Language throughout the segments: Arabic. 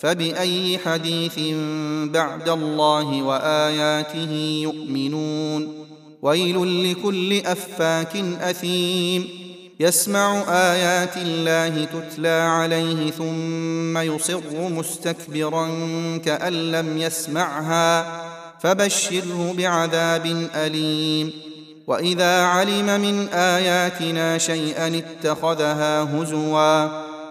فبأي حديث بعد الله وآياته يؤمنون؟ ويل لكل أفاك أثيم. يسمع آيات الله تتلى عليه ثم يصر مستكبرا كأن لم يسمعها فبشره بعذاب أليم. وإذا علم من آياتنا شيئا اتخذها هزوا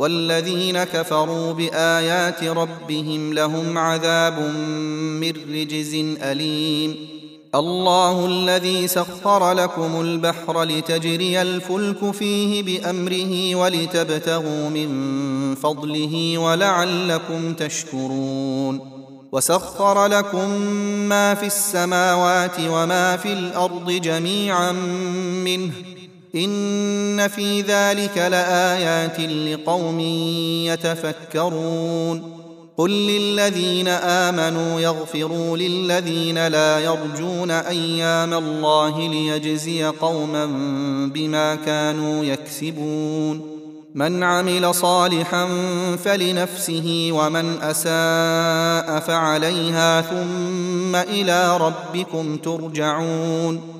والذين كفروا بآيات ربهم لهم عذاب من رجز أليم. الله الذي سخر لكم البحر لتجري الفلك فيه بأمره ولتبتغوا من فضله ولعلكم تشكرون. وسخر لكم ما في السماوات وما في الأرض جميعا منه إن في ذلك لآيات لقوم يتفكرون. قل للذين آمنوا يغفروا للذين لا يرجون أيام الله ليجزي قوما بما كانوا يكسبون. من عمل صالحا فلنفسه ومن أساء فعليها ثم إلى ربكم ترجعون.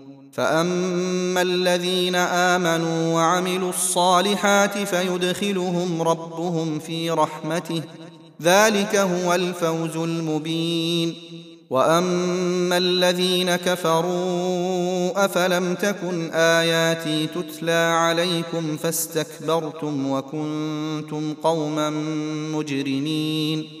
فاما الذين امنوا وعملوا الصالحات فيدخلهم ربهم في رحمته ذلك هو الفوز المبين واما الذين كفروا افلم تكن اياتي تتلى عليكم فاستكبرتم وكنتم قوما مجرمين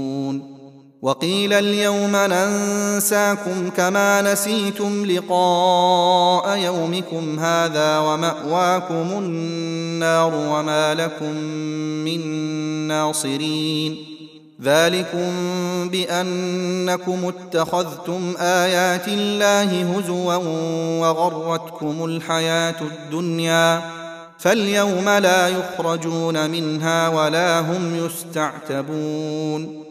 وقيل اليوم ننساكم كما نسيتم لقاء يومكم هذا ومأواكم النار وما لكم من ناصرين. ذلكم بأنكم اتخذتم آيات الله هزوا وغرتكم الحياة الدنيا. فاليوم لا يخرجون منها ولا هم يستعتبون.